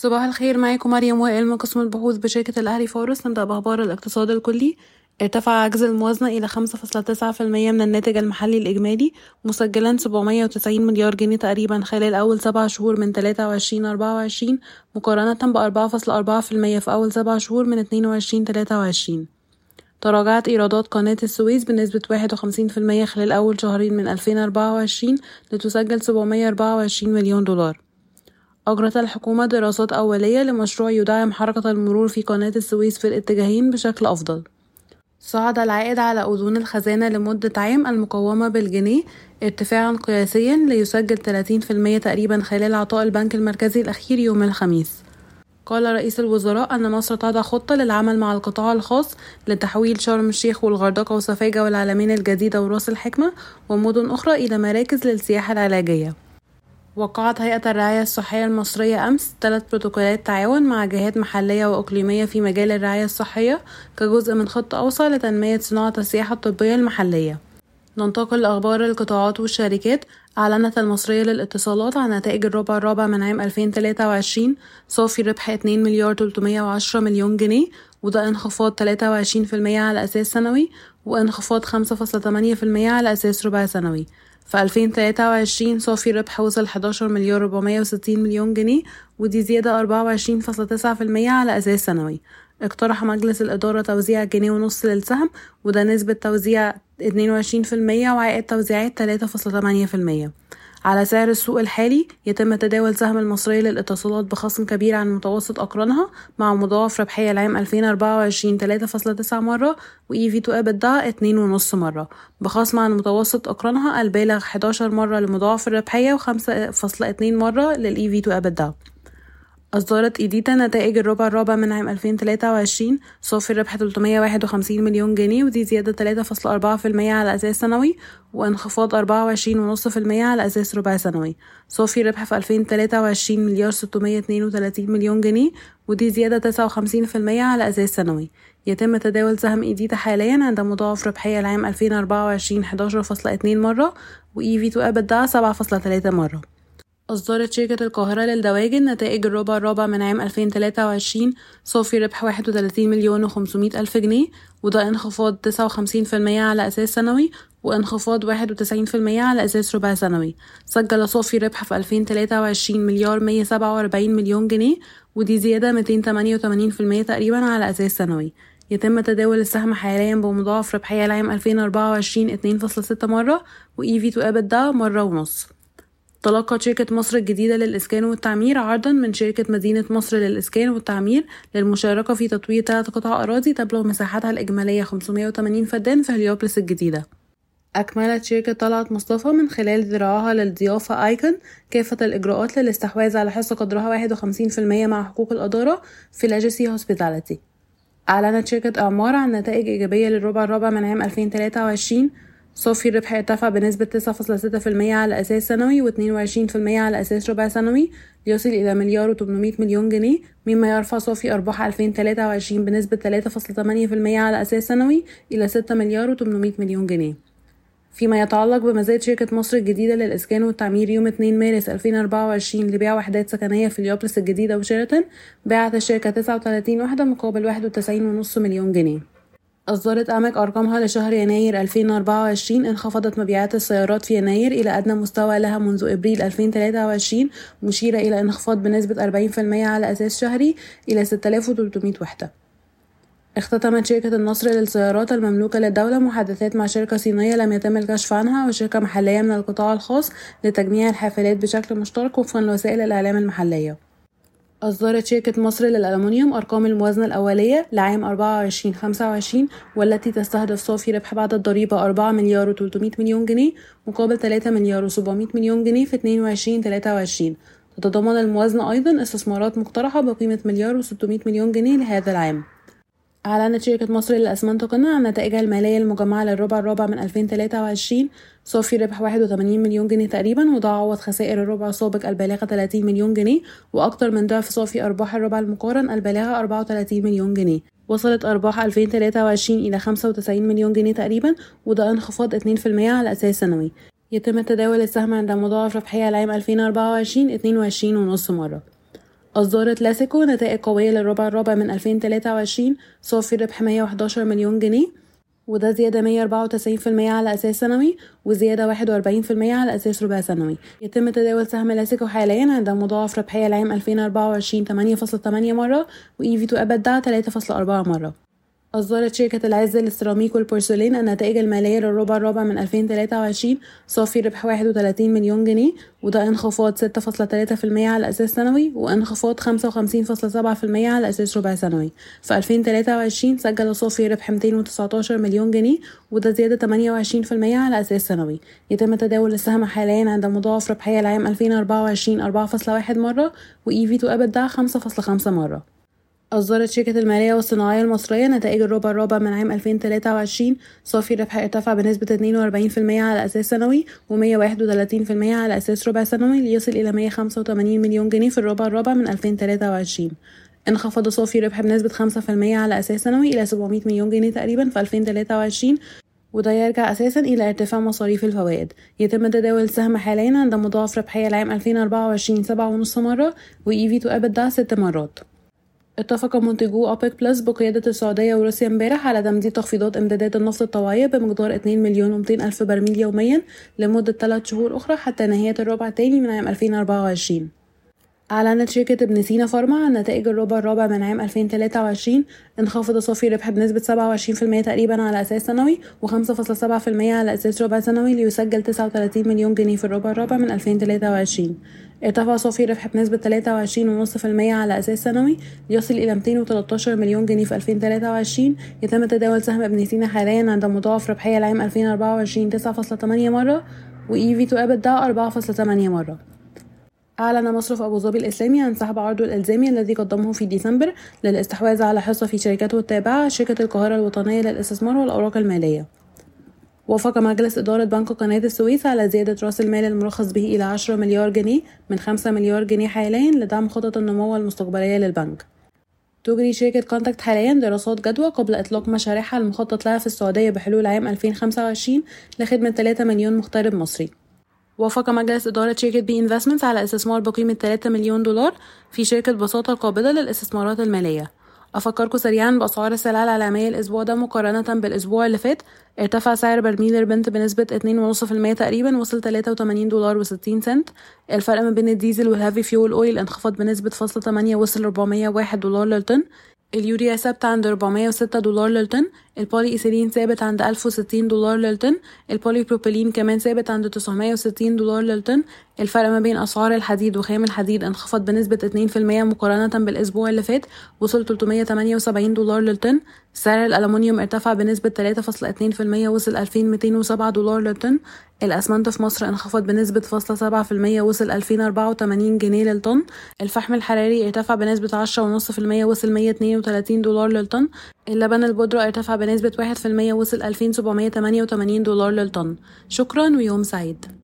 صباح الخير معاكم مريم وائل من قسم البحوث بشركة الأهلي فورس نبدأ بأخبار الاقتصاد الكلي. ارتفع عجز الموازنة إلى خمسة فاصلة تسعة في المية من الناتج المحلي الإجمالي مسجلا سبعمية وتسعين مليار جنيه تقريبا خلال أول سبع شهور من تلاتة وعشرين أربعة وعشرين مقارنة بأربعة فاصلة أربعة في المية في أول سبع شهور من اتنين وعشرين تلاتة وعشرين. تراجعت إيرادات قناة السويس بنسبة واحد وخمسين في المية خلال أول شهرين من ألفين أربعة وعشرين لتسجل سبعمية أربعة وعشرين مليون دولار. أجرت الحكومة دراسات أولية لمشروع يدعم حركة المرور في قناة السويس في الاتجاهين بشكل أفضل. صعد العائد على أذون الخزانة لمدة عام المقومة بالجنيه ارتفاعا قياسيا ليسجل 30% تقريبا خلال عطاء البنك المركزي الأخير يوم الخميس. قال رئيس الوزراء أن مصر تضع خطة للعمل مع القطاع الخاص لتحويل شرم الشيخ والغردقة وسفاجة والعلمين الجديدة وراس الحكمة ومدن أخرى إلى مراكز للسياحة العلاجية. وقعت هيئة الرعاية الصحية المصرية أمس ثلاث بروتوكولات تعاون مع جهات محلية وإقليمية في مجال الرعاية الصحية كجزء من خطة أوسع لتنمية صناعة السياحة الطبية المحلية. ننتقل لأخبار القطاعات والشركات. أعلنت المصرية للاتصالات عن نتائج الربع الرابع من عام 2023 صافي ربح 2 مليار 310 مليون جنيه وده انخفاض 23% على أساس سنوي وانخفاض 5.8% على أساس ربع سنوي. في 2023 صافي ربح وصل 11 مليار 460 مليون جنيه ودي زيادة 24.9% على أساس سنوي اقترح مجلس الإدارة توزيع جنيه ونص للسهم وده نسبة توزيع 22% وعائد توزيعات 3.8% على سعر السوق الحالي يتم تداول سهم المصرية للاتصالات بخصم كبير عن متوسط أقرانها مع مضاعف ربحية العام 2024 3.9 مرة و EV to EBITDA 2.5 مرة. بخصم عن متوسط أقرانها البالغ 11 مرة لمضاعف الربحية و 5.2 مرة لل EV to EBITDA. أصدرت إيديتا نتائج الربع الرابع من عام 2023 صافي الربح 351 مليون جنيه ودي زيادة 3.4% على أساس سنوي وانخفاض 24.5% على أساس ربع سنوي. صافي الربح في 2023 مليار 632 مليون جنيه ودي زيادة 59% على أساس سنوي. يتم تداول سهم إيديتا حاليا عند مضاعف ربحية العام 2024 11.2 مرة و EV to EBITDA 7.3 مرة. أصدرت شركة القاهرة للدواجن نتائج الربع الرابع من عام 2023 صافي ربح 31 مليون وخمسمية ألف جنيه وده انخفاض 59% على أساس سنوي وانخفاض 91% على أساس ربع سنوي. سجل صافي ربح في 2023 مليار 147 مليون جنيه ودي زيادة 288% تقريبا على أساس سنوي. يتم تداول السهم حاليا بمضاعف ربحية العام 2024 2.6 مرة و EV to EBITDA مرة ونص. تلقت شركة مصر الجديدة للإسكان والتعمير عرضا من شركة مدينة مصر للإسكان والتعمير للمشاركة في تطوير ثلاث قطع أراضي تبلغ مساحتها الإجمالية 580 فدان في هليوبلس الجديدة. أكملت شركة طلعت مصطفى من خلال ذراعها للضيافة آيكون كافة الإجراءات للاستحواذ على حصة قدرها 51% مع حقوق الإدارة في لاجسي هوسبيتاليتي أعلنت شركة إعمار عن نتائج إيجابية للربع الرابع من عام 2023 صافي الربح ارتفع بنسبة 9.6% على أساس سنوي و22% على أساس ربع سنوي ليصل إلى مليار و800 مليون جنيه. مما يرفع صافي أرباح 2023 بنسبة 3.8% على أساس سنوي إلى 6 مليار و800 مليون جنيه. فيما يتعلق بمزاد شركة مصر الجديدة للإسكان والتعمير يوم 2 مارس 2024 لبيع وحدات سكنية في اليوبلس الجديدة وشيراتون باعت الشركة 39 وحدة مقابل 91.5 مليون جنيه. أصدرت أمك أرقامها لشهر يناير 2024 انخفضت مبيعات السيارات في يناير إلى أدنى مستوى لها منذ إبريل 2023 مشيرة إلى انخفاض بنسبة 40% على أساس شهري إلى 6300 وحدة. اختتمت شركة النصر للسيارات المملوكة للدولة محادثات مع شركة صينية لم يتم الكشف عنها وشركة محلية من القطاع الخاص لتجميع الحافلات بشكل مشترك وفقا لوسائل الإعلام المحلية. أصدرت شركة مصر للألمنيوم أرقام الموازنة الأولية لعام 24 25 والتي تستهدف صافي ربح بعد الضريبة 4 مليار و300 مليون جنيه مقابل 3 مليار و700 مليون جنيه في 22 23 تتضمن الموازنة أيضا استثمارات مقترحة بقيمة مليار و600 مليون جنيه لهذا العام. أعلنت شركة مصر للأسمنت قنا عن نتائجها المالية المجمعة للربع الرابع من 2023 صافي ربح 81 مليون جنيه تقريبا وده عوض خسائر الربع السابق البالغة 30 مليون جنيه وأكثر من ضعف صافي أرباح الربع المقارن البالغة 34 مليون جنيه. وصلت أرباح 2023 إلى 95 مليون جنيه تقريبا وده انخفاض 2% على أساس سنوي. يتم تداول السهم عند مضاعف ربحية العام 2024 22 ونص مرة. أصدرت لاسيكو نتائج قوية للربع الرابع من 2023 صافي ربح 111 مليون جنيه وده زيادة 194% على أساس سنوي وزيادة 41% على أساس ربع سنوي. يتم تداول سهم لاسيكو حاليا عند مضاعف ربحية العام 2024 8.8 مرة EV to EBITDA 3.4 مرة. أصدرت شركة العز للسيراميك والبورسلين النتائج المالية للربع الرابع من 2023 صافي ربح 31 مليون جنيه وده انخفاض 6.3% على أساس سنوي وانخفاض 55.7% على أساس ربع سنوي. في 2023 سجل صافي ربح 219 مليون جنيه وده زيادة 28% على أساس سنوي. يتم تداول السهم حاليا عند مضاعف ربحية العام 2024 4.1 مرة وإي في تو أبدا 5.5 مرة. أصدرت شركة المالية والصناعية المصرية نتائج الربع الرابع من عام 2023 صافي الربح ارتفع بنسبة 42% على أساس سنوي و131% على أساس ربع سنوي ليصل إلى 185 مليون جنيه في الربع الرابع من 2023 انخفض صافي الربح بنسبة 5% على أساس سنوي إلى 700 مليون جنيه تقريبا في 2023 وده يرجع أساسا إلى ارتفاع مصاريف الفوائد. يتم تداول السهم حاليا عند مضاعف ربحية العام 2024 7.5 مرة وإي في تو أبدا 6 مرات. اتفق منتجو أوبك بلس بقيادة السعودية وروسيا امبارح على تمديد تخفيضات إمدادات النفط الطوعية بمقدار 2 مليون و200 ألف برميل يوميا لمدة 3 شهور أخرى حتى نهاية الربع الثاني من عام 2024 أعلنت شركة ابن سينا فارما عن نتائج الربع الرابع من عام 2023 انخفض صافي الربح بنسبة 27% تقريبا على أساس سنوي و5.7% على أساس ربع سنوي ليسجل 39 مليون جنيه في الربع الرابع من 2023 ارتفع صافي الربح بنسبة 23.5% على أساس سنوي ليصل إلى 213 مليون جنيه في 2023 يتم تداول سهم ابن سينا حاليا عند مضاعف ربحية العام 2024 9.8 مرة وإي في تو أبدا 4.8 مرة. أعلن مصرف أبو ظبي الإسلامي عن سحب عرضه الإلزامي الذي قدمه في ديسمبر للاستحواذ على حصة في شركته التابعة شركة القاهرة الوطنية للاستثمار والأوراق المالية. وافق مجلس إدارة بنك قناة السويس على زيادة رأس المال المرخص به إلى 10 مليار جنيه من 5 مليار جنيه حاليا لدعم خطط النمو المستقبلية للبنك. تجري شركة كونتاكت حاليا دراسات جدوى قبل إطلاق مشاريعها المخطط لها في السعودية بحلول عام 2025 لخدمة 3 مليون مغترب مصري. وافق مجلس إدارة شركة بي إنفستمنتس على استثمار بقيمة 3 مليون دولار في شركة بساطة القابضة للاستثمارات المالية. أفكركم سريعا بأسعار السلع العالمية الأسبوع ده مقارنة بالأسبوع اللي فات. ارتفع سعر برميل البرنت بنسبة 2.5% تقريبا وصل 83 دولار و60 سنت. الفرق ما بين الديزل وال heavy fuel oil انخفض بنسبة فاصلة 8 وصل 401 دولار للطن. اليوريا ثابت عند 406 دولار للطن. البولي إيثيلين ثابت عند 1060 دولار للطن البولي بروبيلين كمان ثابت عند 960 دولار للطن. الفرق ما بين أسعار الحديد وخام الحديد انخفض بنسبة 2% مقارنة بالأسبوع اللي فات وصل 378 دولار للطن. سعر الألمنيوم ارتفع بنسبة 3.2% وصل 2207 دولار للطن. الأسمنت في مصر انخفض بنسبة فاصلة سبعة في المية وصل ألفين أربعة وتمانين جنيه للطن. الفحم الحراري ارتفع بنسبة عشرة ونص في المية وصل مية اتنين وتلاتين دولار للطن. اللبن البودرة ارتفع بنسبة واحد في المية وصل ألفين سبعمية تمانية وتمانين دولار للطن. شكرا ويوم سعيد.